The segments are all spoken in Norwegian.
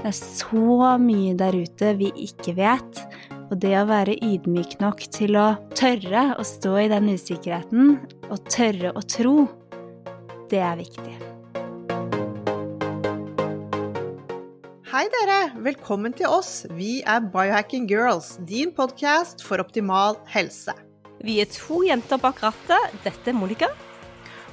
Det er så mye der ute vi ikke vet. Og det å være ydmyk nok til å tørre å stå i den usikkerheten, og tørre å tro, det er viktig. Hei dere! Velkommen til oss. Vi er Biohacking Girls, din podkast for optimal helse. Vi er to jenter bak rattet. Dette er Monica.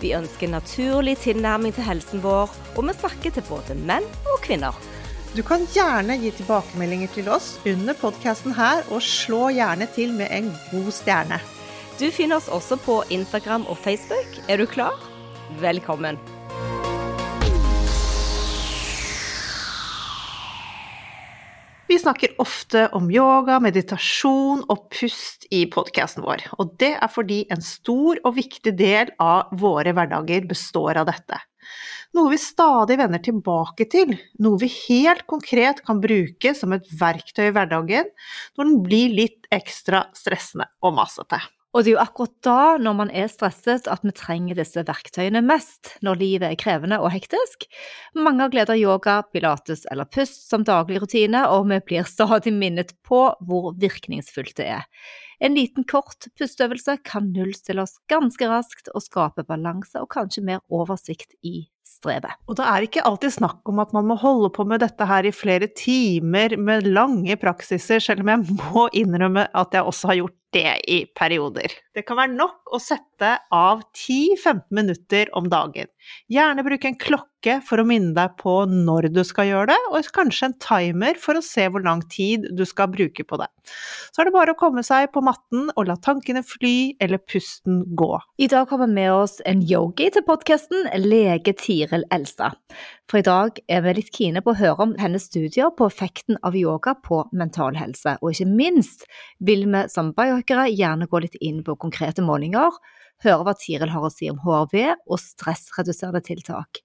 Vi ønsker naturlig tilnærming til helsen vår, og vi snakker til både menn og kvinner. Du kan gjerne gi tilbakemeldinger til oss under podkasten her, og slå gjerne til med en god stjerne. Du finner oss også på Instagram og Facebook. Er du klar? Velkommen! Vi snakker ofte om yoga, meditasjon og pust i podkasten vår, og det er fordi en stor og viktig del av våre hverdager består av dette. Noe vi stadig vender tilbake til, noe vi helt konkret kan bruke som et verktøy i hverdagen når den blir litt ekstra stressende og masete. Og det er jo akkurat da, når man er stresset, at vi trenger disse verktøyene mest, når livet er krevende og hektisk. Mange har glede yoga, pilates eller pust som daglig rutine, og vi blir stadig minnet på hvor virkningsfullt det er. En liten, kort pusteøvelse kan nullstille oss ganske raskt og skape balanse og kanskje mer oversikt i strevet. Og det er ikke alltid snakk om at man må holde på med dette her i flere timer med lange praksiser, selv om jeg må innrømme at jeg også har gjort det i perioder. Det kan være nok å sette av 10-15 minutter om dagen. Gjerne bruke en klokke for å minne deg på når du skal gjøre det, og kanskje en timer for å se hvor lang tid du skal bruke på det. Så er det bare å komme seg på matten og la tankene fly eller pusten gå. I dag vi med oss en yogi til podkasten, lege Tiril Elstad. For i dag er vi litt kine på å høre om hennes studier på effekten av yoga på mental helse, og ikke minst vil vi som biohackere gjerne gå litt inn på konkrete målinger, høre hva Tiril har å si om HRV og stressreduserende tiltak.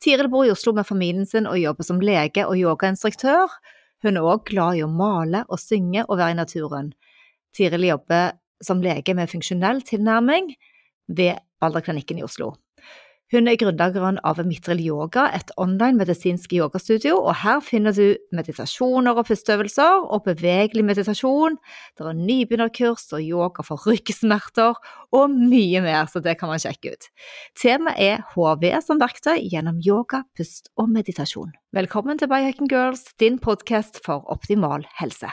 Tiril bor i Oslo med familien sin og jobber som lege og yogainstruktør. Hun er òg glad i å male og synge og være i naturen. Tiril jobber som lege med funksjonell tilnærming ved Balderklinikken i Oslo. Hun er grunnleggeren av Mitril Yoga, et online medisinsk yogastudio, og her finner du meditasjoner og pusteøvelser og bevegelig meditasjon. Det er nybegynnerkurs og yoga for ryggsmerter og mye mer, så det kan man sjekke ut. Temaet er HV som verktøy gjennom yoga, pust og meditasjon. Velkommen til Biohacking Girls, din podkast for optimal helse.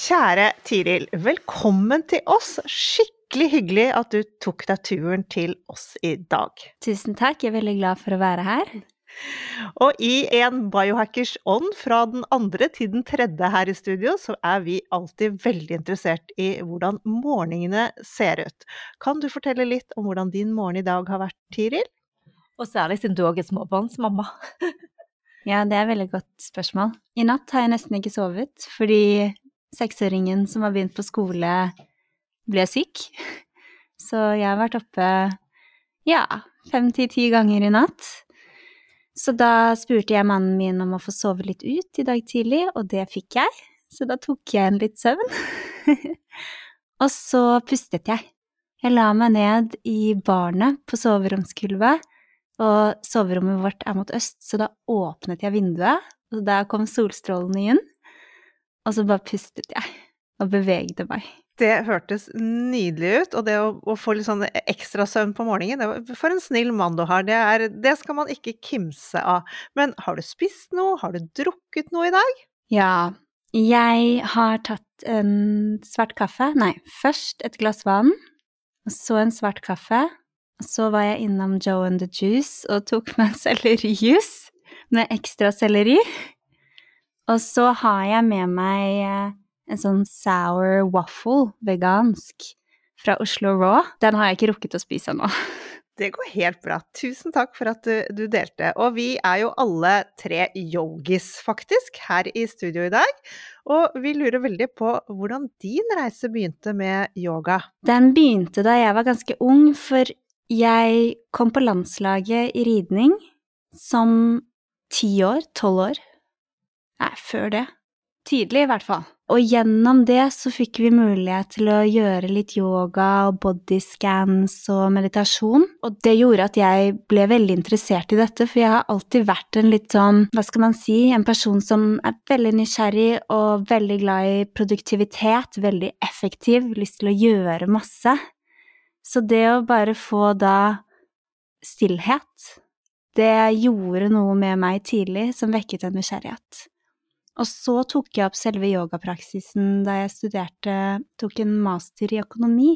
Kjære Tiril, velkommen til oss. Skikkelig skikkelig hyggelig at du tok deg turen til oss i dag. Tusen takk, jeg er veldig glad for å være her. Og i en biohackers ånd fra den andre til den tredje her i studio, så er vi alltid veldig interessert i hvordan morgenene ser ut. Kan du fortelle litt om hvordan din morgen i dag har vært, Tiril? Og særlig siden du òg er småbarnsmamma. ja, det er et veldig godt spørsmål. I natt har jeg nesten ikke sovet, fordi seksåringen som har begynt på skole, ble syk. Så jeg har vært oppe, ja, fem til ti ganger i natt. Så da spurte jeg mannen min om å få sove litt ut i dag tidlig, og det fikk jeg. Så da tok jeg en litt søvn. og så pustet jeg. Jeg la meg ned i barnet på soveromsgulvet, og soverommet vårt er mot øst, så da åpnet jeg vinduet, og da kom solstrålene inn, og så bare pustet jeg og bevegde meg. Det hørtes nydelig ut, og det å, å få litt sånn ekstra søvn på morgenen det, For en snill mann du har, det, er, det skal man ikke kimse av. Men har du spist noe, har du drukket noe i dag? Ja, jeg har tatt en svart kaffe. Nei, først et glass vann, så en svart kaffe. Så var jeg innom Joe and the Juice og tok meg en sellerijus med ekstra selleri. Og så har jeg med meg eh, en sånn sour waffle, vegansk, fra Oslo Raw. Den har jeg ikke rukket å spise ennå. Det går helt bra. Tusen takk for at du, du, delte. Og vi er jo alle tre yogis, faktisk, her i studio i dag. Og vi lurer veldig på hvordan din reise begynte med yoga. Den begynte da jeg var ganske ung, for jeg kom på landslaget i ridning som ti år, tolv år. Nei, før det. Tidlig, i hvert fall. Og gjennom det så fikk vi mulighet til å gjøre litt yoga og bodyscans og meditasjon, og det gjorde at jeg ble veldig interessert i dette, for jeg har alltid vært en litt sånn, hva skal man si, en person som er veldig nysgjerrig og veldig glad i produktivitet, veldig effektiv, lyst til å gjøre masse. Så det å bare få da stillhet, det gjorde noe med meg tidlig som vekket en nysgjerrighet. Og så tok jeg opp selve yogapraksisen da jeg studerte, tok en master i økonomi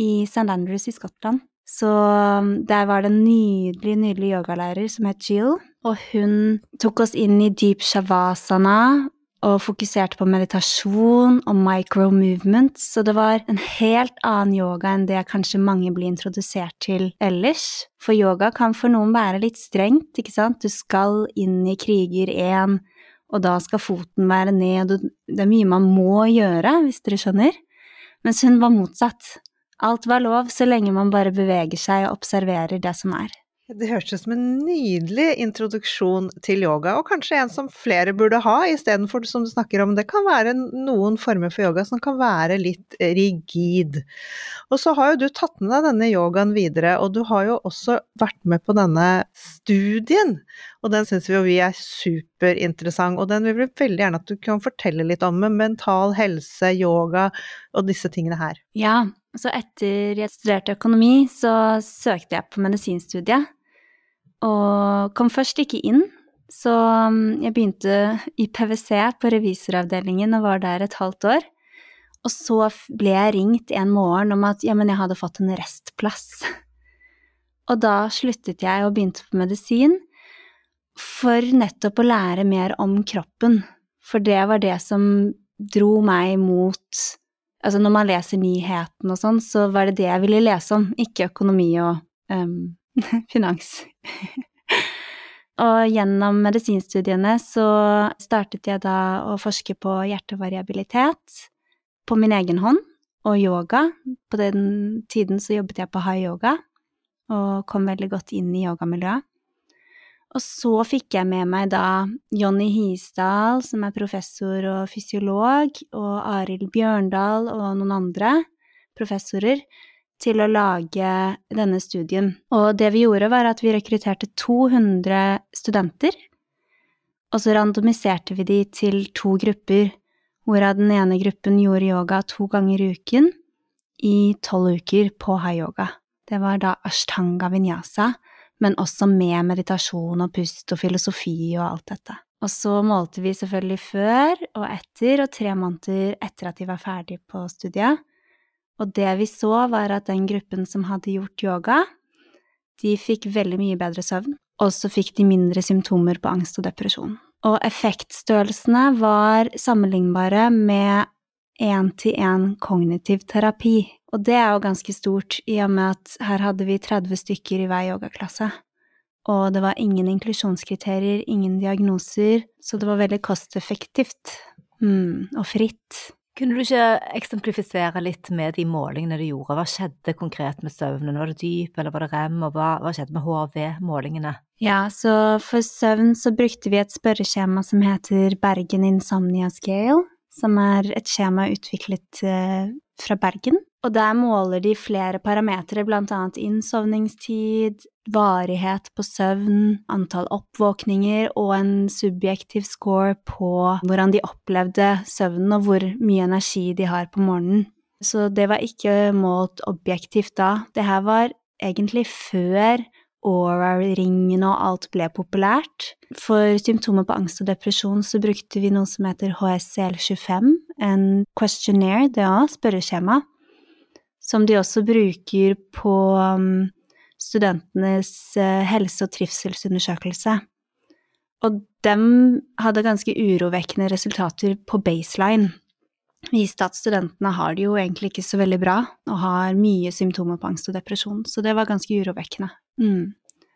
i St. Andrews i Skottland. Så um, der var det en nydelig, nydelig yogalærer som het Jill, og hun tok oss inn i deep shavasana og fokuserte på meditasjon og micro movements, så det var en helt annen yoga enn det kanskje mange blir introdusert til ellers. For yoga kan for noen være litt strengt, ikke sant, du skal inn i kriger én, og da skal foten være ned, og det er mye man må gjøre, hvis dere skjønner. Mens hun var motsatt. Alt var lov så lenge man bare beveger seg og observerer det som er. Det hørtes ut som en nydelig introduksjon til yoga, og kanskje en som flere burde ha, istedenfor som du snakker om, det kan være noen former for yoga som kan være litt rigid. Og så har jo du tatt med deg denne yogaen videre, og du har jo også vært med på denne studien, og den syns vi jo vi er superinteressant, og den vil vi veldig gjerne at du kan fortelle litt om, med mental helse, yoga og disse tingene her. Ja, så etter jeg studerte økonomi, så søkte jeg på medisinstudiet. Og kom først ikke inn, så um, jeg begynte i PwC på revisoravdelingen og var der et halvt år. Og så ble jeg ringt en morgen om at ja, men jeg hadde fått en restplass. Og da sluttet jeg og begynte på medisin for nettopp å lære mer om kroppen. For det var det som dro meg mot Altså når man leser nyhetene og sånn, så var det det jeg ville lese om, ikke økonomi og um, finans. og gjennom medisinstudiene så startet jeg da å forske på hjertevariabilitet på min egen hånd, og yoga. På den tiden så jobbet jeg på high yoga, og kom veldig godt inn i yogamiljøet. Og så fikk jeg med meg da Jonny Hisdal, som er professor og fysiolog, og Arild Bjørndal og noen andre professorer, til å lage denne studien. Og det vi gjorde, var at vi rekrutterte 200 studenter, og så randomiserte vi de til to grupper, hvorav den ene gruppen gjorde yoga to ganger i uken i tolv uker på high yoga. Det var da ashtanga vinyasa, men også med meditasjon og pust og filosofi og alt dette. Og så målte vi selvfølgelig før og etter, og tre måneder etter at de var ferdig på studiet. Og det vi så, var at den gruppen som hadde gjort yoga, de fikk veldig mye bedre søvn, og så fikk de mindre symptomer på angst og depresjon. Og effektstørrelsene var sammenlignbare med én-til-én kognitiv terapi. Og det er jo ganske stort, i og med at her hadde vi 30 stykker i hver yogaklasse. Og det var ingen inklusjonskriterier, ingen diagnoser, så det var veldig kosteffektivt mm, og fritt. Kunne du ikke eksemplifisere litt med de målingene du gjorde? Hva skjedde konkret med søvnen? Var det dyp, eller var det rem, og hva, hva skjedde med HRV-målingene? Ja, så for søvn så brukte vi et spørreskjema som heter Bergen Insomnia Scale, som er et skjema utviklet eh, fra Bergen. Og der måler de flere parametere, blant annet innsovningstid, varighet på søvn, antall oppvåkninger og en subjektiv score på hvordan de opplevde søvnen og hvor mye energi de har på morgenen. Så det var ikke målt objektivt da. Det her var egentlig før Aura-ringen og alt ble populært. For symptomer på angst og depresjon så brukte vi noe som heter HSCL25, en questionnaire, det òg, spørreskjema, som de også bruker på um, studentenes uh, helse- og trivselsundersøkelse. Og dem hadde ganske urovekkende resultater på baseline. viste at studentene har det jo egentlig ikke så veldig bra, og har mye symptomer på angst og depresjon, så det var ganske urovekkende. Mm.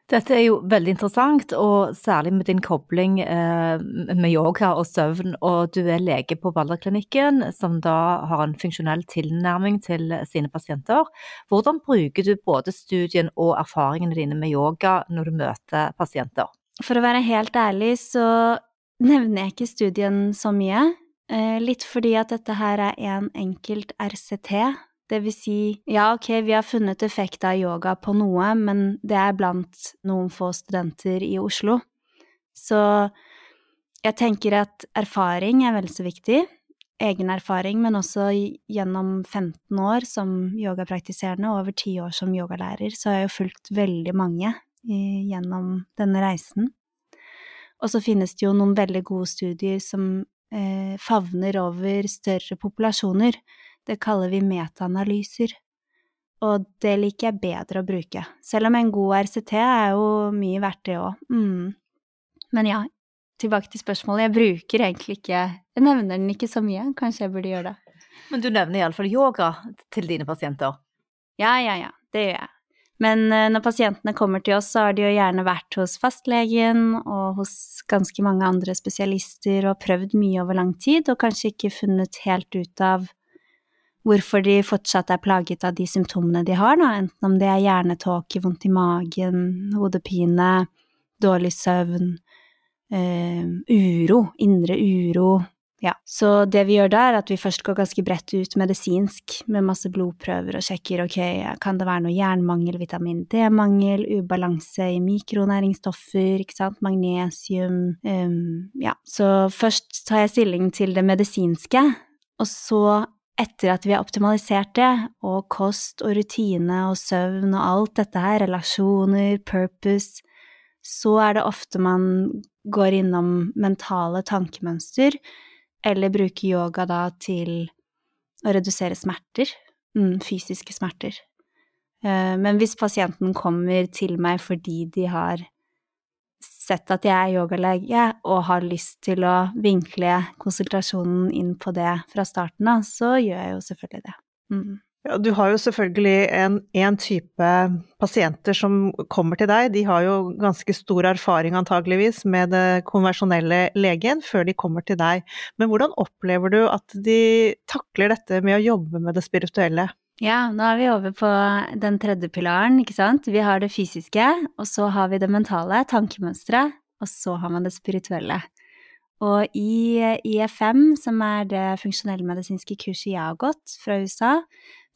Dette er jo veldig interessant, og særlig med din kobling eh, med yoga og søvn. Og du er lege på Balderklinikken, som da har en funksjonell tilnærming til sine pasienter. Hvordan bruker du både studien og erfaringene dine med yoga når du møter pasienter? For å være helt ærlig så nevner jeg ikke studien så mye. Eh, litt fordi at dette her er en enkelt RCT, det vil si, ja, ok, vi har funnet effekt av yoga på noe, men det er blant noen få studenter i Oslo. Så jeg tenker at erfaring er vel så viktig. Egen erfaring, men også gjennom 15 år som yogapraktiserende og over 10 år som yogalærer, så har jeg jo fulgt veldig mange gjennom denne reisen. Og så finnes det jo noen veldig gode studier som eh, favner over større populasjoner. Det kaller vi metaanalyser. Og det liker jeg bedre å bruke. Selv om en god RCT er jo mye verdt, det òg. Mm. Men ja, tilbake til spørsmålet. Jeg bruker egentlig ikke Jeg nevner den ikke så mye. Kanskje jeg burde gjøre det. Men du nevner iallfall yoga til dine pasienter? Ja, ja, ja. Det gjør jeg. Men eh, når pasientene kommer til oss, så har de jo gjerne vært hos fastlegen og hos ganske mange andre spesialister og prøvd mye over lang tid, og kanskje ikke funnet helt ut av hvorfor de fortsatt er plaget av de symptomene de har, da, enten om det er hjernetåke, vondt i magen, hodepine, dårlig søvn, øh, uro, indre uro. Ja, så det vi gjør da, er at vi først går ganske bredt ut medisinsk med masse blodprøver og sjekker ok, kan det være noe jernmangel, vitamin D-mangel, ubalanse i mikronæringsstoffer, ikke sant, magnesium, um, ja, så først tar jeg stilling til det medisinske, og så etter at vi har optimalisert det, og kost og rutine og søvn og alt dette her, relasjoner, purpose, så er det ofte man går innom mentale tankemønster, eller bruker yoga da til å redusere smerter, mm, fysiske smerter. Eh, men hvis pasienten kommer til meg fordi de har sett at jeg er yogalege og har lyst til å vinkle konsultasjonen inn på det fra starten av, så gjør jeg jo selvfølgelig det. Mm. Ja, du har jo selvfølgelig en, en, type pasienter som kommer til deg. De har jo ganske stor erfaring antageligvis med det konversjonelle legen før de kommer til deg. Men hvordan opplever du at de takler dette med å jobbe med det spirituelle? Ja, nå er vi over på den tredje pilaren, ikke sant. Vi har det fysiske, og så har vi det mentale, tankemønsteret, og så har man det spirituelle. Og i IFM, som er det funksjonellmedisinske kurset jeg har gått fra USA,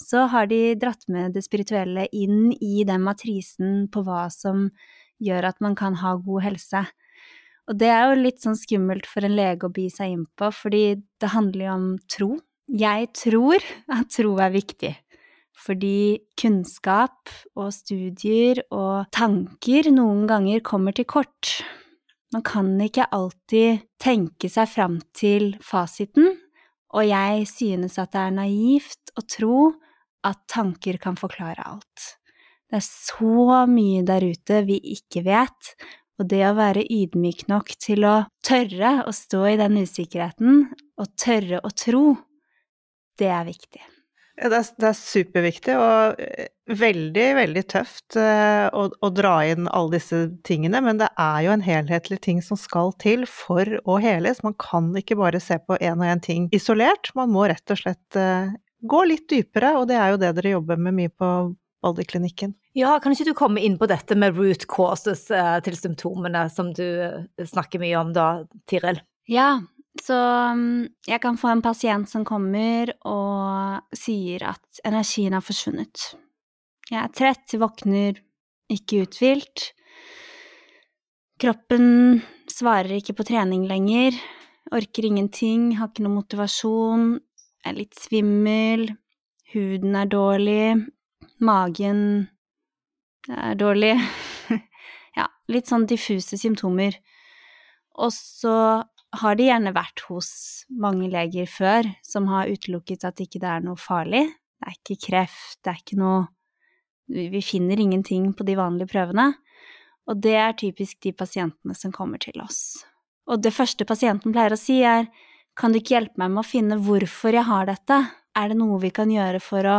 så har de dratt med det spirituelle inn i den matrisen på hva som gjør at man kan ha god helse. Og det er jo litt sånn skummelt for en lege å by seg inn på, fordi det handler jo om tro. Jeg tror at tro er viktig fordi kunnskap og studier og tanker noen ganger kommer til kort. Man kan ikke alltid tenke seg fram til fasiten, og jeg synes at det er naivt å tro at tanker kan forklare alt. Det er så mye der ute vi ikke vet, og det å være ydmyk nok til å tørre å stå i den usikkerheten, og tørre å tro, det er viktig. Det, er, det er, superviktig og eh, veldig, veldig tøft uh, å, å, dra inn alle disse tingene, men det er jo en helhetlig ting som skal til for å heles. Man kan ikke bare se på én og én ting isolert, man må rett og slett uh, gå litt dypere, og det er jo det dere jobber med mye på Balderklinikken. Ja, kan ikke du komme inn på dette med root causes til symptomene som du snakker mye om da, Tiril? Ja, så mm, jeg kan få en pasient som kommer og sier at energien har forsvunnet. Jeg er trett, våkner ikke uthvilt. Kroppen svarer ikke på trening lenger, orker ingenting, har ikke noe motivasjon, er litt svimmel, huden er dårlig, magen er dårlig Ja, litt sånn diffuse symptomer. Og så har de gjerne vært hos mange leger før som har utelukket at ikke det er noe farlig. Det er ikke kreft, det er ikke noe Vi finner ingenting på de vanlige prøvene. Og det er typisk de pasientene som kommer til oss. Og det første pasienten pleier å si, er kan du ikke hjelpe meg med å finne hvorfor jeg har dette? Er det noe vi kan gjøre for å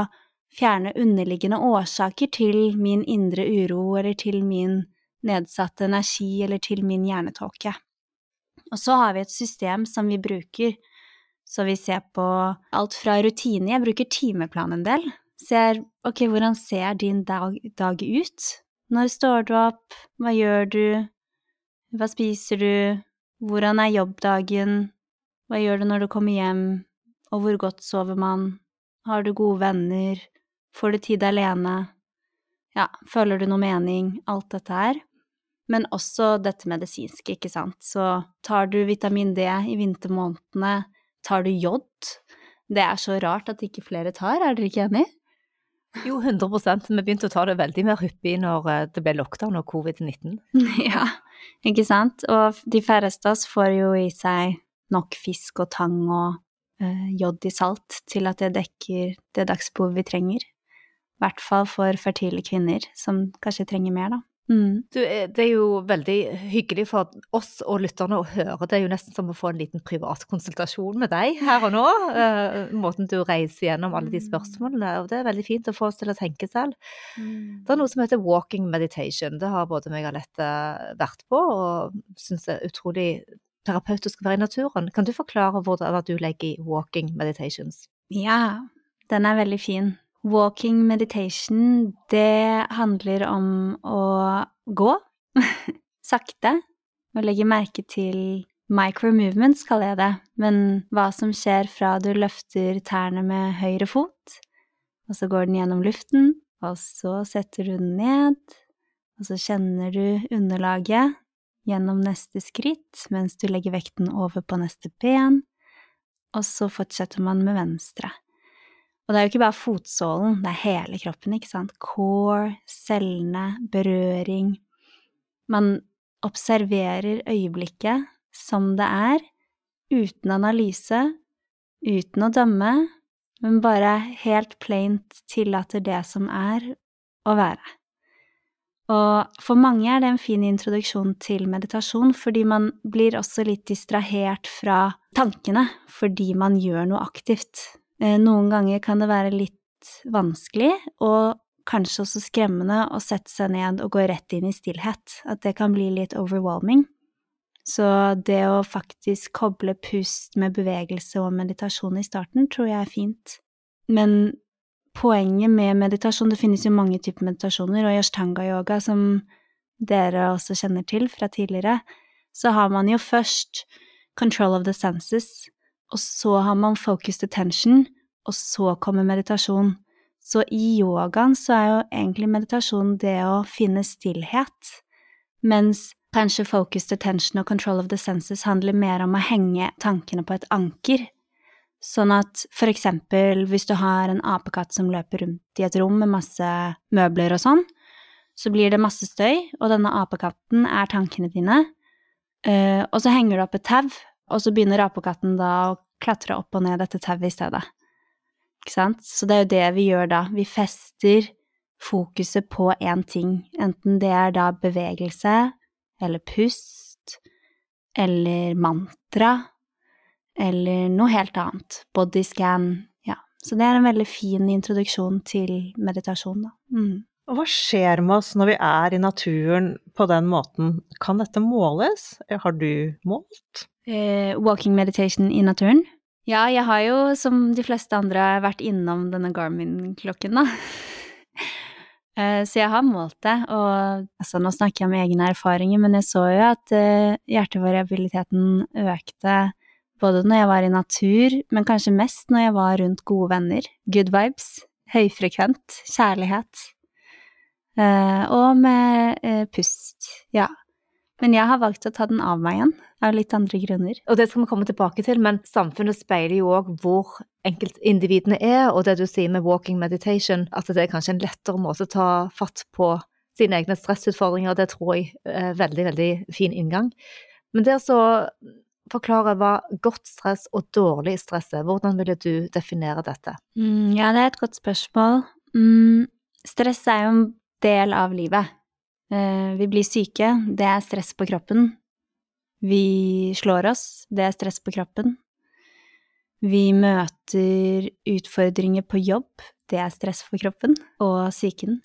fjerne underliggende årsaker til min indre uro eller til min nedsatte energi eller til min hjernetåke? Og så har vi et system som vi bruker, så vi ser på alt fra rutine, jeg bruker timeplan en del, ser ok, hvordan ser din dag, dag ut? Når står du opp, hva gjør du, hva spiser du, hvordan er jobbdagen, hva gjør du når du kommer hjem, og hvor godt sover man, har du gode venner, får du tid alene, ja, føler du noe mening, alt dette her men også dette medisinske, ikke sant. Så tar du vitamin D i vintermånedene, tar du jod Det er så rart at ikke flere tar, er dere ikke enig? Jo, 100 Vi begynte å ta det veldig mer hyppig når eh, det ble lockdown og covid-19. Ja, ikke sant. Og de færreste av oss får jo i seg nok fisk og tang og uh, jod i salt til at det dekker det dagsbehovet vi trenger. I hvert fall for fertile kvinner, som kanskje trenger mer, da. Mm. Du, eh, det er jo veldig hyggelig for oss og lytterne å høre. Det er jo nesten som å få en liten privat konsultasjon med deg her og nå. Uh, måten du reiser gjennom alle de mm. spørsmålene. Og det er veldig fint å få oss til å tenke selv. Mm. Det er noe som heter walking meditation. Det har både meg og Alette vært på, og syns det er utrolig terapeutisk å være i naturen. Kan du forklare hva du legger i walking meditations? Ja, den er veldig fin. Walking meditation, det handler om å gå. Sakte. Og legge merke til micro movements, kaller jeg det, men hva som skjer fra du løfter tærne med høyre fot, og så går den gjennom luften, og så setter du den ned, og så kjenner du underlaget gjennom neste skritt mens du legger vekten over på neste ben, og så fortsetter man med venstre. Og det er jo ikke bare fotsålen, det er hele kroppen, ikke sant? Core, cellene, berøring. Man observerer øyeblikket som det er, uten analyse, uten å dømme, men bare helt plaint tillater det som er, å være. Og for mange er det en fin introduksjon til meditasjon, fordi man blir også litt distrahert fra tankene fordi man gjør noe aktivt. Eh, noen ganger kan det være litt vanskelig, og kanskje også skremmende, å sette seg ned og gå rett inn i stillhet. At det kan bli litt overwhelming. Så det å faktisk koble pust med bevegelse og meditasjon i starten, tror jeg er fint. Men poenget med meditasjon Det finnes jo mange typer meditasjoner, og i ashtanga-yoga, som dere også kjenner til fra tidligere, så har man jo først control of the senses, og så har man focused attention, og så kommer meditasjon. Så i yogaen så er jo egentlig meditasjon det å finne stillhet, mens kanskje focused attention og control of the senses handler mer om å henge tankene på et anker. Sånn at for eksempel hvis du har en apekatt som løper rundt i et rom med masse møbler og sånn, så blir det masse støy, og denne apekatten er tankene dine, eh, og så henger du opp et tau, og så begynner apekatten da å klatre opp og ned dette tauet i stedet. Ikke sant? Så det er jo det vi gjør da. Vi fester fokuset på én ting, enten det er da bevegelse eller pust eller mantra eller noe helt annet. Bodyscan. Ja. Så det er en veldig fin introduksjon til meditasjon, da. Mm. Og hva skjer med oss når vi er i naturen på den måten? Kan dette måles? Har du målt? Eh, walking meditation i naturen? Ja, jeg har jo, som de fleste andre, vært innom denne Garmin-klokken, da. Eh, så jeg har målt det, og altså, nå snakker jeg om egne erfaringer, men jeg så jo at uh, hjertevariabiliteten økte både når jeg var i natur, men kanskje mest når jeg var rundt gode venner. Good vibes, høyfrekvent, kjærlighet. Uh, og med uh, pust, ja. Men jeg har valgt å ta den av meg igjen, av litt andre grunner. Og det skal vi komme tilbake til, men samfunnet speiler jo òg hvor enkeltindividene er, og det du sier med walking meditation, at det er kanskje en lettere måte å ta fatt på sine egne stressutfordringer, det tror jeg er veldig, veldig fin inngang. Men det å forklare hva godt stress og dårlig stress er, hvordan ville du definere dette? Mm, ja, det er et godt spørsmål. Mm, stress er jo en del av livet. Eh, vi blir syke, det er stress på kroppen. Vi slår oss, det er stress på kroppen. Vi møter utfordringer på jobb, det er stress for kroppen og psyken.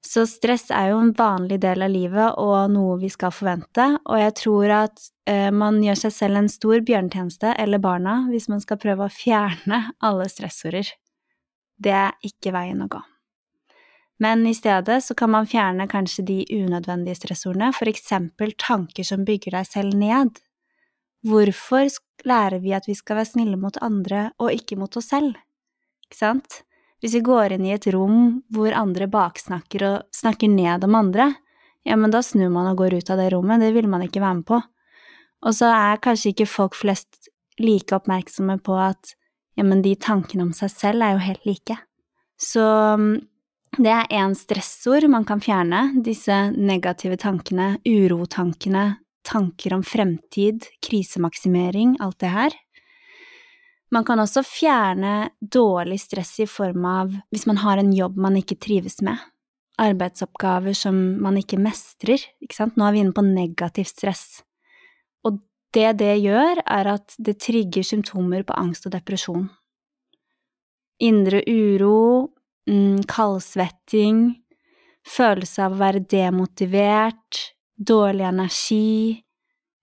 Så stress er jo en vanlig del av livet og noe vi skal forvente, og jeg tror at eh, man gjør seg selv en stor bjørnetjeneste, eller barna, hvis man skal prøve å fjerne alle stressorder. Det er ikke veien å gå. Men i stedet så kan man fjerne kanskje de unødvendige stressordene, eksempel tanker som bygger deg selv ned. Hvorfor lærer vi at vi skal være snille mot andre og ikke mot oss selv? Ikke sant? Hvis vi går inn i et rom hvor andre baksnakker og snakker ned om andre, ja, men da snur man og går ut av det rommet, det vil man ikke være med på. Og så er kanskje ikke folk flest like oppmerksomme på at ja, men de tankene om seg selv er jo helt like. Så det er én stressord man kan fjerne, disse negative tankene, urotankene, tanker om fremtid, krisemaksimering, alt det her. Man kan også fjerne dårlig stress i form av hvis man har en jobb man ikke trives med, arbeidsoppgaver som man ikke mestrer, ikke sant, nå er vi inne på negativt stress. Og det det gjør, er at det trigger symptomer på angst og depresjon. Indre uro, kaldsvetting, følelse av å være demotivert, dårlig energi,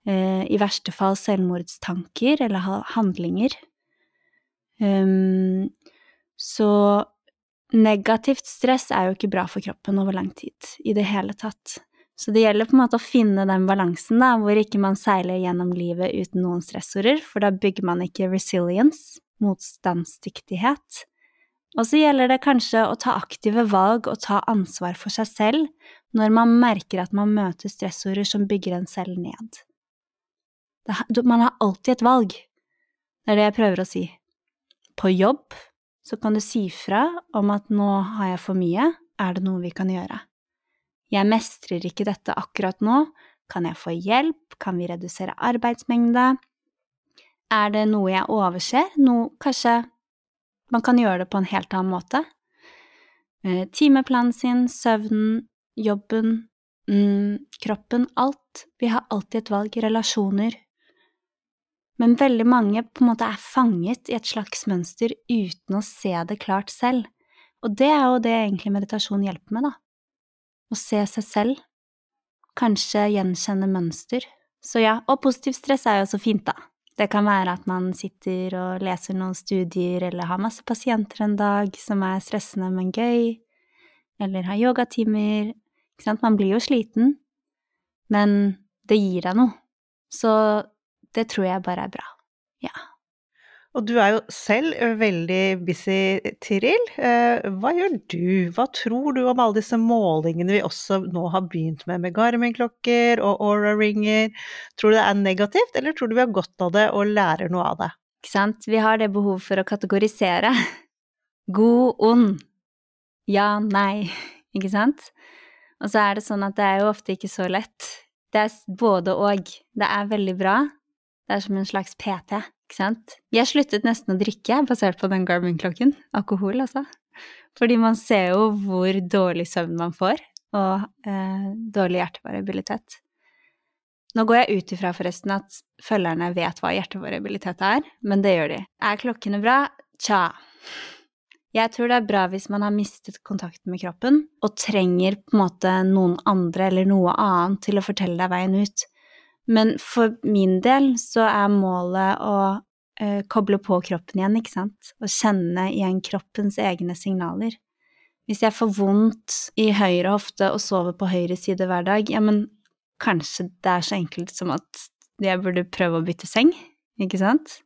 eh, i verste fall selvmordstanker eller handlinger. Um, så negativt stress er jo ikke bra for kroppen over lang tid i det hele tatt. Så det gjelder på en måte å finne den balansen, da, hvor ikke man seiler gjennom livet uten noen stressorder, for da bygger man ikke resilience, motstandsdyktighet. Og så gjelder det kanskje å ta aktive valg og ta ansvar for seg selv når man merker at man møter stressorder som bygger en selv ned. Man har alltid et valg. Det er det jeg prøver å si. På jobb så kan du si fra om at nå har jeg for mye, er det noe vi kan gjøre? Jeg mestrer ikke dette akkurat nå, kan jeg få hjelp, kan vi redusere arbeidsmengde? Er det noe jeg overser, noe kanskje man kan gjøre det på en helt annen måte? Eh, timeplanen sin, søvnen, jobben, mm, kroppen, alt. Vi har alltid et valg, relasjoner, men veldig mange på en måte er fanget i et slags mønster uten å se det klart selv. Og det er jo det egentlig meditasjon hjelper med, da. Å se seg selv. Kanskje gjenkjenne mønster. Så ja, og positivt stress er jo så fint, da. Det kan være at man sitter og leser noen studier, eller har masse pasienter en dag som er stressende, men gøy, eller har yogatimer. Ikke sant, man blir jo sliten, men det gir deg noe. Så det tror jeg bare er bra. Ja. Og du er jo selv veldig busy, Tiril. Hva gjør du? Hva tror du om alle disse målingene vi også nå har begynt med, med Garmin-klokker og Aura-ringer? Tror du det er negativt, eller tror du vi har godt av det og lærer noe av det? Ikke sant, vi har det behov for å kategorisere. God, ond. Ja, nei. Ikke sant? Og så er det sånn at det er jo ofte ikke så lett. Det er både og. Det er veldig bra, det er som en slags PT, ikke sant. Jeg sluttet nesten å drikke basert på den Garmin-klokken. Alkohol, altså. Fordi man ser jo hvor dårlig søvn man får, og eh, dårlig hjertevariabilitet. Nå går jeg ut ifra forresten at følgerne vet hva hjertevariabilitet er, men det gjør de. Er klokkene bra? Tja. Jeg tror det er bra hvis man har mistet kontakten med kroppen og trenger på en måte noen andre eller noe annet til å fortelle deg veien ut. Men for min del så er målet å uh, koble på kroppen igjen, ikke sant, og kjenne igjen kroppens egne signaler. Hvis jeg får vondt i høyre hofte og sover på høyre side hver dag, ja, men kanskje det er så enkelt som at jeg burde prøve å bytte seng, ikke sant?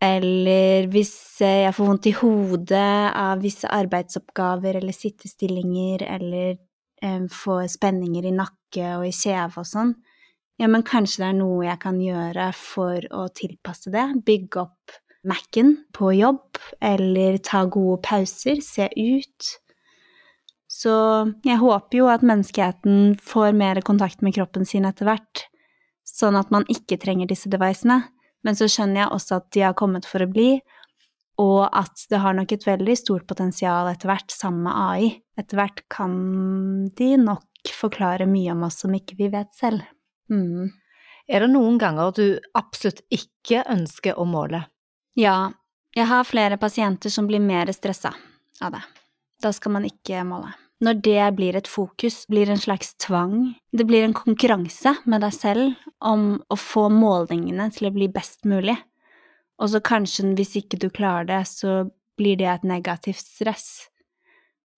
Eller hvis jeg får vondt i hodet av visse arbeidsoppgaver eller sittestillinger, eller eh, får spenninger i nakke og i kjeve og sånn, ja, men kanskje det er noe jeg kan gjøre for å tilpasse det, bygge opp Mac-en på jobb, eller ta gode pauser, se ut. Så jeg håper jo at menneskeheten får mer kontakt med kroppen sin etter hvert, sånn at man ikke trenger disse devicene. Men så skjønner jeg også at de har kommet for å bli, og at det har nok et veldig stort potensial etter hvert, sammen med AI. Etter hvert kan de nok forklare mye om oss som ikke vi vet selv. Mm. Er det noen ganger du absolutt ikke ønsker å måle? Ja, jeg har flere pasienter som blir mer stressa av det. Da skal man ikke måle. Når det blir et fokus, blir en slags tvang, det blir en konkurranse med deg selv om å få målingene til å bli best mulig. Og så kanskje hvis ikke du klarer det, så blir det et negativt stress.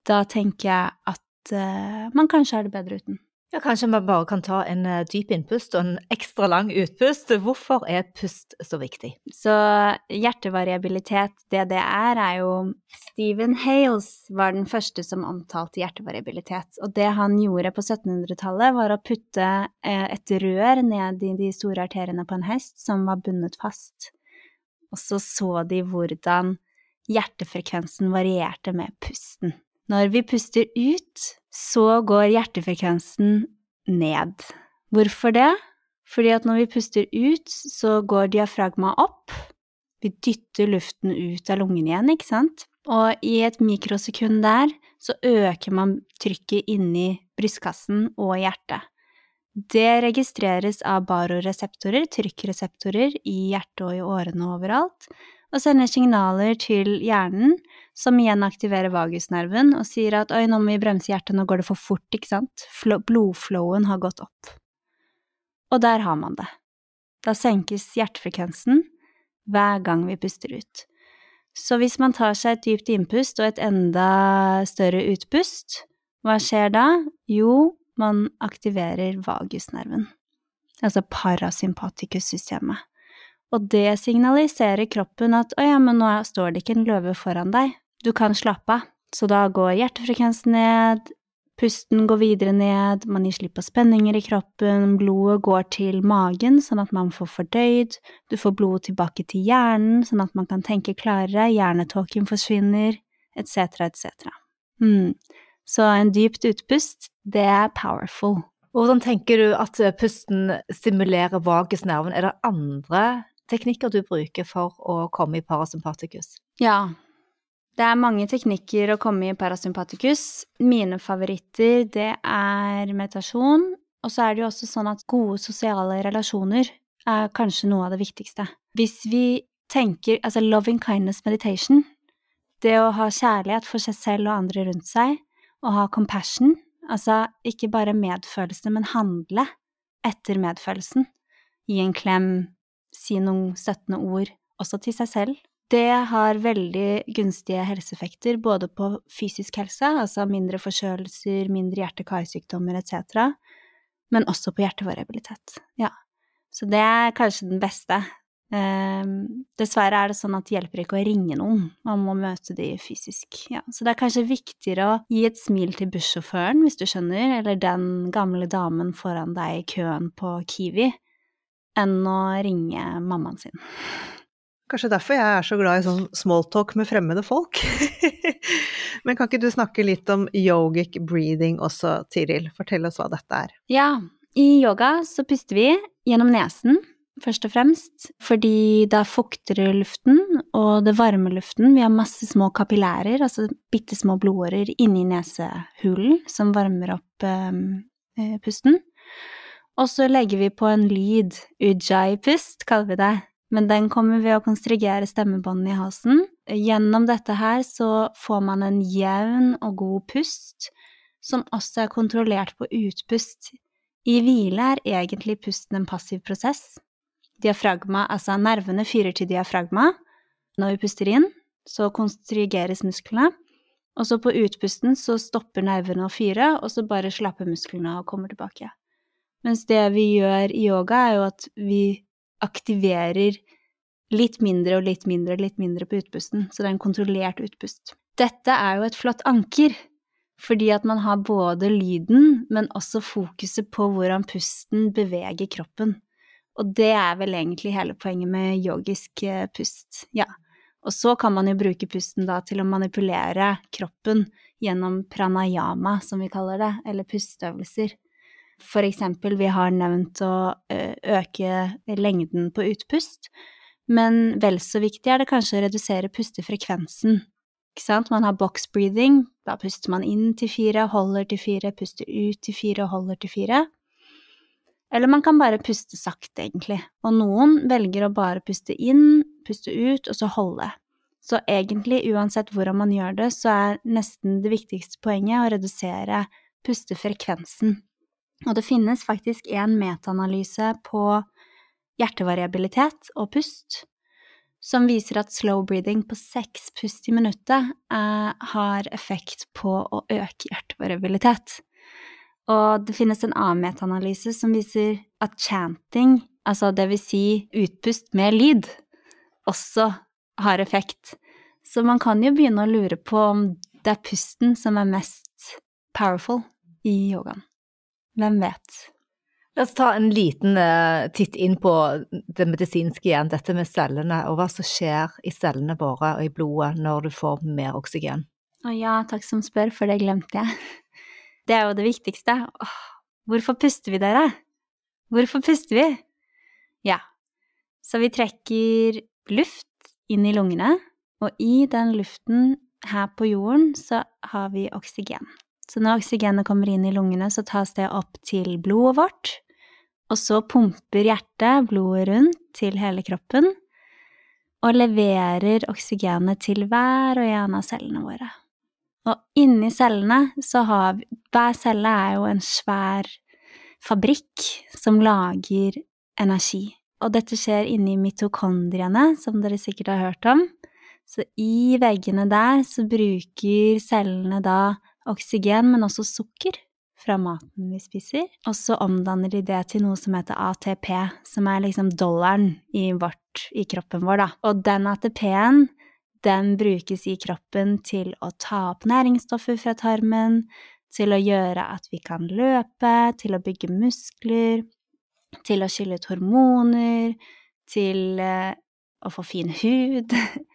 Da tenker jeg at uh, man kanskje har det bedre uten. Ja, Kanskje vi bare kan ta en uh, dyp innpust og en ekstra lang utpust. Hvorfor er pust så viktig? Så hjertevariabilitet, det det er, er jo Stephen Hales var den første som omtalte hjertevariabilitet. Og det han gjorde på 1700-tallet, var å putte uh, et rør ned i de store arteriene på en hest som var bundet fast. Og så så de hvordan hjertefrekvensen varierte med pusten. Når vi puster ut, så går hjertefrekvensen ned. Hvorfor det? Fordi at når vi puster ut, så går diafragma opp. Vi dytter luften ut av lungen igjen, ikke sant? Og i et mikrosekund der så øker man trykket inni brystkassen og hjertet. Det registreres av baroreseptorer, trykkreseptorer, i hjertet og i årene overalt, og sender signaler til hjernen, som igjen aktiverer vagusnerven og sier at oi, nå må vi bremse hjertet, nå går det for fort, ikke sant, blodflowen har gått opp. Og der har man det. Da senkes hjertefrekvensen hver gang vi puster ut. Så hvis man tar seg et dypt innpust og et enda større utpust, hva skjer da? Jo, man aktiverer vagusnerven, altså parasympatikussystemet. Og det signaliserer kroppen at å ja, men nå står det ikke en løve foran deg, du kan slappe av. Så da går hjertefrekvensen ned, pusten går videre ned, man gir slipp på spenninger i kroppen, blodet går til magen sånn at man får fordøyd, du får blodet tilbake til hjernen sånn at man kan tenke klarere, hjernetåken forsvinner, etc., etc. Mm. Så en dypt utpust, det er powerful. Hvordan tenker du at pusten stimulerer vagusnerven? Er det andre teknikker du bruker for å komme i parasympatikus? Ja, det er mange teknikker å komme i parasympatikus. Mine favoritter, det er meditasjon, og så er det jo også sånn at gode sosiale relasjoner er kanskje noe av det viktigste. Hvis vi tenker altså loving kindness meditation, det å ha kjærlighet for seg selv og andre rundt seg, og ha compassion, altså ikke bare medfølelse, men handle etter medfølelsen, gi en klem, si noen støttende ord, også til seg selv. Det har veldig gunstige helseeffekter både på fysisk helse, altså mindre forkjølelser, mindre hjerte-karsykdommer etc., men også på hjertevariabilitet. Ja. Så det er kanskje den beste. Um, dessverre er det sånn at det hjelper ikke å ringe noen, man må møte de fysisk. Ja. Så det er kanskje viktigere å gi et smil til bussjåføren, hvis du skjønner, eller den gamle damen foran deg i køen på Kiwi, enn å ringe mammaen sin. Kanskje derfor jeg er så glad i sånn smalltalk med fremmede folk. Men kan ikke du snakke litt om yogic breathing også, Tiril? Fortell oss hva dette er. Ja, i yoga så puster vi gjennom nesen, først og fremst, fordi da fukter luften, og det varmer luften. Vi har masse små kapillærer, altså bitte små blodårer inni nesehulen som varmer opp eh, pusten. Og så legger vi på en lyd, ujjayi-pust kaller vi det, men den kommer ved å konstrigere stemmebåndene i halsen. Gjennom dette her så får man en jevn og god pust, som også er kontrollert på utpust. I hvile er egentlig pusten en passiv prosess. Diafragma, altså nervene, fyrer til diafragma. Når vi puster inn, så konstrigeres musklene. Og så på utpusten så stopper nervene å fyre, og så bare slapper musklene og kommer tilbake. Mens det vi gjør i yoga, er jo at vi aktiverer litt mindre og litt mindre og litt mindre på utpusten, så det er en kontrollert utpust. Dette er jo et flott anker, fordi at man har både lyden, men også fokuset på hvordan pusten beveger kroppen. Og det er vel egentlig hele poenget med yogisk eh, pust, ja. Og så kan man jo bruke pusten da til å manipulere kroppen gjennom pranayama, som vi kaller det, eller pusteøvelser. For eksempel, vi har nevnt å øke lengden på utpust, men vel så viktig er det kanskje å redusere pustefrekvensen. Ikke sant? Man har box breathing, da puster man inn til fire, holder til fire, puster ut til fire og holder til fire. Eller man kan bare puste sakte, egentlig, og noen velger å bare puste inn puste ut, og så holde. Så egentlig, uansett hvordan man gjør det, så er nesten det viktigste poenget å redusere pustefrekvensen. Og det finnes faktisk en metaanalyse på hjertevariabilitet og pust som viser at slow breathing på seks pust i minuttet eh, har effekt på å øke hjertevariabilitet. Og det finnes en annen metaanalyse som viser at chanting, altså det vil si utpust med lyd, også har effekt. Så man kan jo begynne å lure på om det er pusten som er mest powerful i yogaen. Hvem vet? La oss ta en liten uh, titt inn på det medisinske igjen, dette med cellene, og hva som skjer i cellene våre og i blodet når du får mer oksygen. Å ja, takk som spør, for det glemte jeg. Det er jo det viktigste. Åh, hvorfor puster vi, dere? Hvorfor puster vi? Ja, så vi trekker luft inn i lungene, og i den luften her på jorden så har vi oksygen. Så når oksygenet kommer inn i lungene, så tas det opp til blodet vårt, og så pumper hjertet blodet rundt til hele kroppen og leverer oksygenet til hver og en av cellene våre. Og inni cellene så har vi Hver celle er jo en svær fabrikk som lager energi. Og dette skjer inni mitokondriene, som dere sikkert har hørt om. Så i veggene der så bruker cellene da oksygen, men også sukker fra maten vi spiser. Og så omdanner de det til noe som heter ATP, som er liksom dollaren i, vårt, i kroppen vår, da. Og den ATP-en, den brukes i kroppen til å ta opp næringsstoffer fra tarmen, til å gjøre at vi kan løpe, til å bygge muskler, til å skille ut hormoner, til eh, å få fin hud,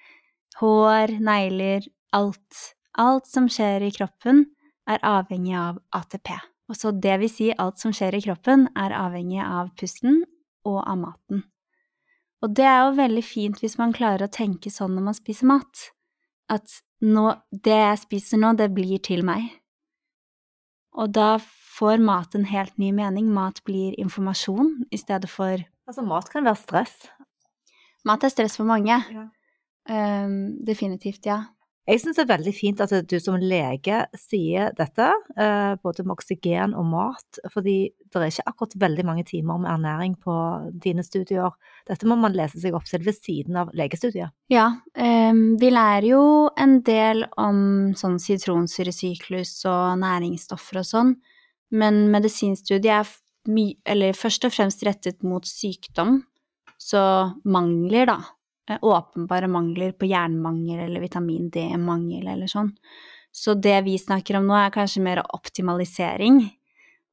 hår, negler, alt. Alt som skjer i kroppen, er avhengig av ATP. Og så det vil si alt som skjer i kroppen, er avhengig av pusten og av maten. Og det er jo veldig fint hvis man klarer å tenke sånn når man spiser mat, at nå, det jeg spiser nå, det blir til meg. Og da får mat en helt ny mening. Mat blir informasjon i stedet for Altså, mat kan være stress. Mat er stress for mange. Ja. Um, definitivt, ja. Jeg syns det er veldig fint at du som lege sier dette, eh, både med oksygen og mat, fordi det er ikke akkurat veldig mange timer med ernæring på dine studier. Dette må man lese seg opp til ved siden av legestudiet. Ja, um, vi lærer jo en del om sånn sitronsyresyklus og næringsstoffer og sånn, men medisinstudiet er my eller først og fremst rettet mot sykdom, så mangler, da åpenbare mangler på jernmangel eller vitamin D-mangel eller sånn. Så det vi snakker om nå, er kanskje mer optimalisering.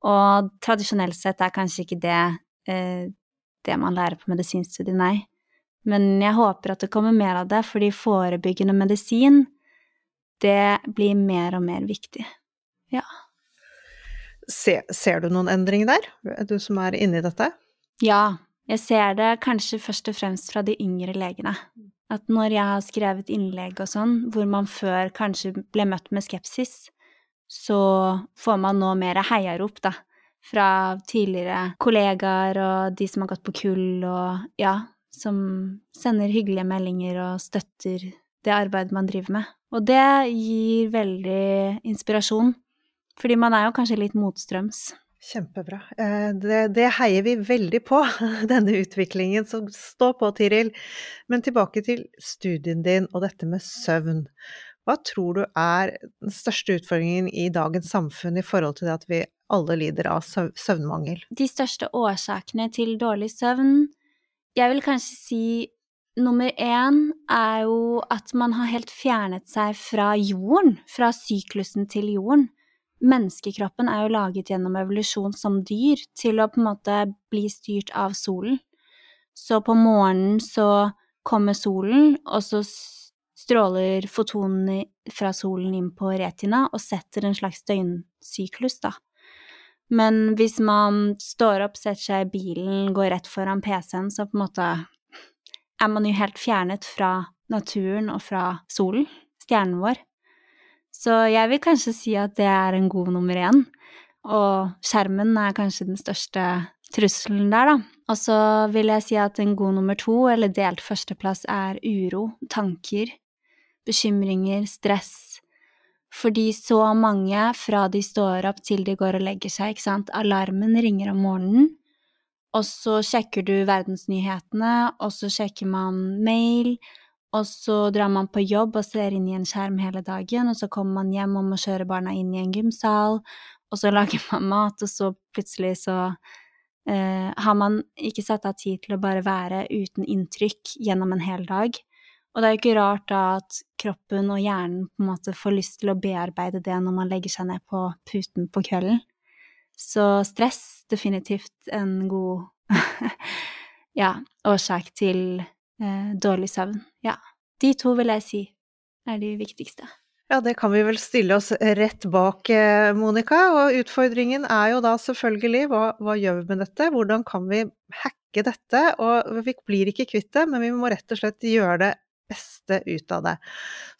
Og tradisjonelt sett er kanskje ikke det eh, det man lærer på medisinstudiet, nei. Men jeg håper at det kommer mer av det, fordi forebyggende medisin, det blir mer og mer viktig. Ja. Se, ser du noen endring der, du som er inne i dette? Ja, jeg ser det kanskje først og fremst fra de yngre legene. At når jeg har skrevet innlegg og sånn, hvor man før kanskje ble møtt med skepsis, så får man nå mer heiarop, da. Fra tidligere kollegaer og de som har gått på kull og ja, som sender hyggelige meldinger og støtter det arbeidet man driver med. Og det gir veldig inspirasjon, fordi man er jo kanskje litt motstrøms. Kjempebra. Eh, det, det, heier vi veldig på, denne utviklingen. Så stå på, Tiril. Men tilbake til studien din og dette med søvn. Hva tror du er den største utfordringen i dagens samfunn i forhold til det at vi alle lider av søvnmangel? De største årsakene til dårlig søvn Jeg vil kanskje si nummer én er jo at man har helt fjernet seg fra jorden, fra syklusen til jorden menneskekroppen er jo laget gjennom evolusjon som dyr til å på en måte bli styrt av solen. Så på morgenen så kommer solen, og så stråler fotonene fra solen inn på retina og setter en slags døgnsyklus, da. Men hvis man står opp, setter seg i bilen, går rett foran PC-en, så på en måte er man jo helt fjernet fra naturen og fra solen, stjernen vår. Så jeg vil kanskje si at det er en god nummer én. Og skjermen er kanskje den største trusselen der, da. Og så vil jeg si at en god nummer to, eller delt førsteplass, er uro, tanker, bekymringer, stress. Fordi så mange, fra de står opp til de går og legger seg, ikke sant, alarmen ringer om morgenen, og så sjekker du verdensnyhetene, og så sjekker man mail, og så drar man på jobb og ser inn i en skjerm hele dagen, og så kommer man hjem og må kjøre barna inn i en gymsal, og så lager man mat, og så plutselig så eh, har man ikke satt av tid til å bare være uten inntrykk gjennom en hel dag. Og det er jo ikke rart da at kroppen og hjernen på en måte får lyst til å bearbeide det når man legger seg ned på puten på kvelden. Så stress definitivt en god ja, årsak til eh, dårlig søvn. Ja. De to vil jeg si er de viktigste. Ja, det kan vi vel stille oss rett bak, eh, Monica. Og utfordringen er jo da selvfølgelig hva, hva gjør vi med dette? Hvordan kan vi hacke dette? Og vi blir ikke kvitt det, men vi må rett og slett gjøre det beste ut av det.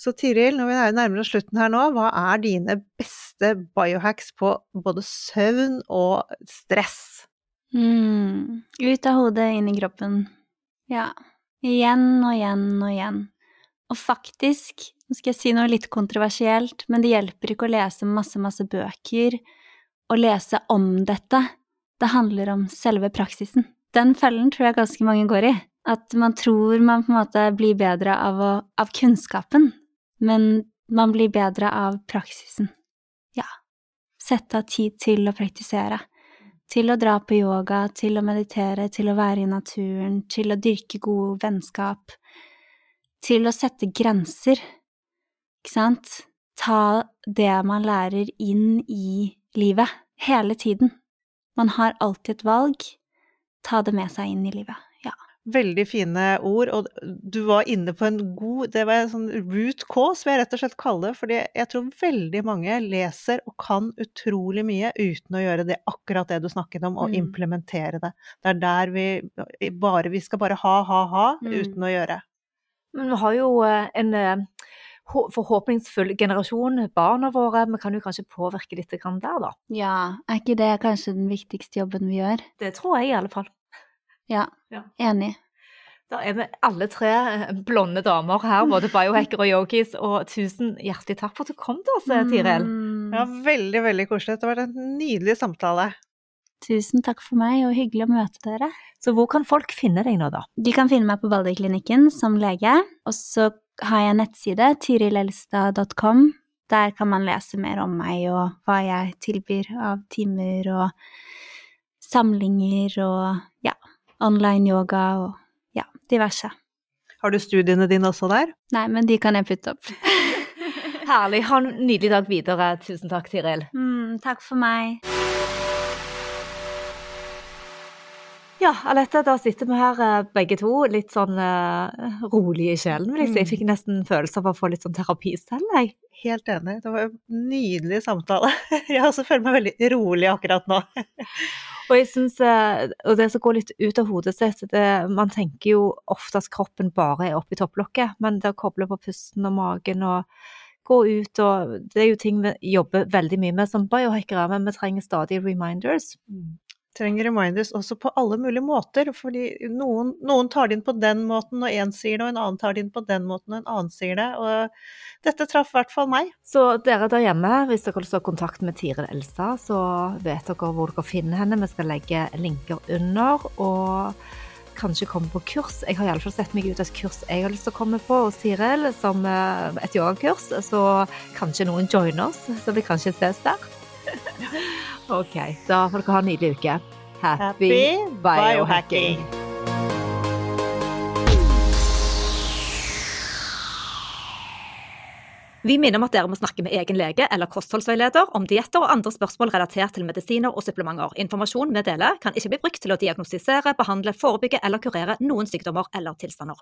Så Tiril, når vi er nærmere slutten her nå, hva er dine beste biohacks på både søvn og stress? Mm. Ut av hodet, inn i kroppen. Ja. Igjen og igjen og igjen. Og faktisk, nå skal jeg si noe litt kontroversielt, men det hjelper ikke å lese masse, masse bøker og lese om dette. Det handler om selve praksisen. Den fellen tror jeg ganske mange går i. At man tror man på en måte blir bedre av, å, av kunnskapen, men man blir bedre av praksisen. Ja. Sette av tid til å praktisere. Til å dra på yoga, til å meditere, til å være i naturen, til å dyrke gode vennskap. Til å sette grenser, ikke sant? Ta det man lærer inn i livet, hele tiden. Man har alltid et valg. Ta det med seg inn i livet. Veldig fine ord, og du var inne på en god Det var en sånn root cause, vil jeg rett og slett kalle det. fordi jeg tror veldig mange leser og kan utrolig mye uten å gjøre det akkurat det du snakket om, og mm. implementere det. Det er der vi bare Vi skal bare ha, ha, ha, mm. uten å gjøre. Men vi har jo eh, en eh, forhåpningsfull generasjon, barna våre. Vi kan jo kanskje påvirke litt der, da. Ja, er ikke det kanskje den viktigste jobben vi gjør? Det tror jeg i alle fall. Ja, ja. enig. Da er vi alle tre eh, blonde damer her, både biohacker og yogis, og tusen hjertelig takk for at du kom til oss, eh, Tiril. Mm. Ja, veldig, veldig koselig. Det har vært en nydelig samtale. Tusen takk for meg, og hyggelig å møte dere. Så hvor kan folk finne deg nå, da? De kan finne meg på Balderklinikken som lege, og så har jeg en nettside, tyrilelstad.com. Der kan man lese mer om meg og hva jeg tilbyr av timer og samlinger og ja, online yoga og ja, diverse. Har du studiene dine også der? Nei, men de kan jeg putte opp. Herlig. Ha en nydelig dag videre. Tusen takk, Tiril. Mm, takk for meg. Ja, Alette, da sitter vi her eh, begge to litt sånn uh, rolig i sjelen, vil jeg si. Jeg fikk mm. nesten følelse av å få litt sånn terapi selv, jeg. Helt enig. Det var en nydelig samtale. Jeg også føler meg veldig rolig akkurat nå. Og jeg synes, eh, og det som går litt ut av hodet sitt det, Man tenker jo ofte at kroppen bare er oppi topplokket, men det å koble på pusten og magen og gå ut og Det er jo ting vi jobber veldig mye med som biohackere, men vi trenger stadig reminders. Mm trenger reminders også på alle mulige måter. Fordi noen, noen tar det inn på den måten, og én sier det, og en annen tar det inn på den måten, og en annen sier det. Og dette traff i hvert fall meg. Så dere der hjemme, hvis dere vil til kontakt med Tiril Elsa, så vet dere hvor dere finner henne. Vi skal legge linker under. og kanskje komme på kurs. Jeg har iallfall sett meg ut et kurs jeg har lyst til å komme på hos Tiril, som eh, et yogakurs. Så kanskje noen joiner oss, så vi kanskje ses der. OK. Da får dere ha en nydelig uke. Happy, Happy biohacking. Vi minner om at dere må snakke med egen lege eller kostholdsveileder om dietter og andre spørsmål relatert til medisiner og supplementer. Informasjon vi deler, kan ikke bli brukt til å diagnostisere, behandle, forebygge eller kurere noen sykdommer eller tilstander.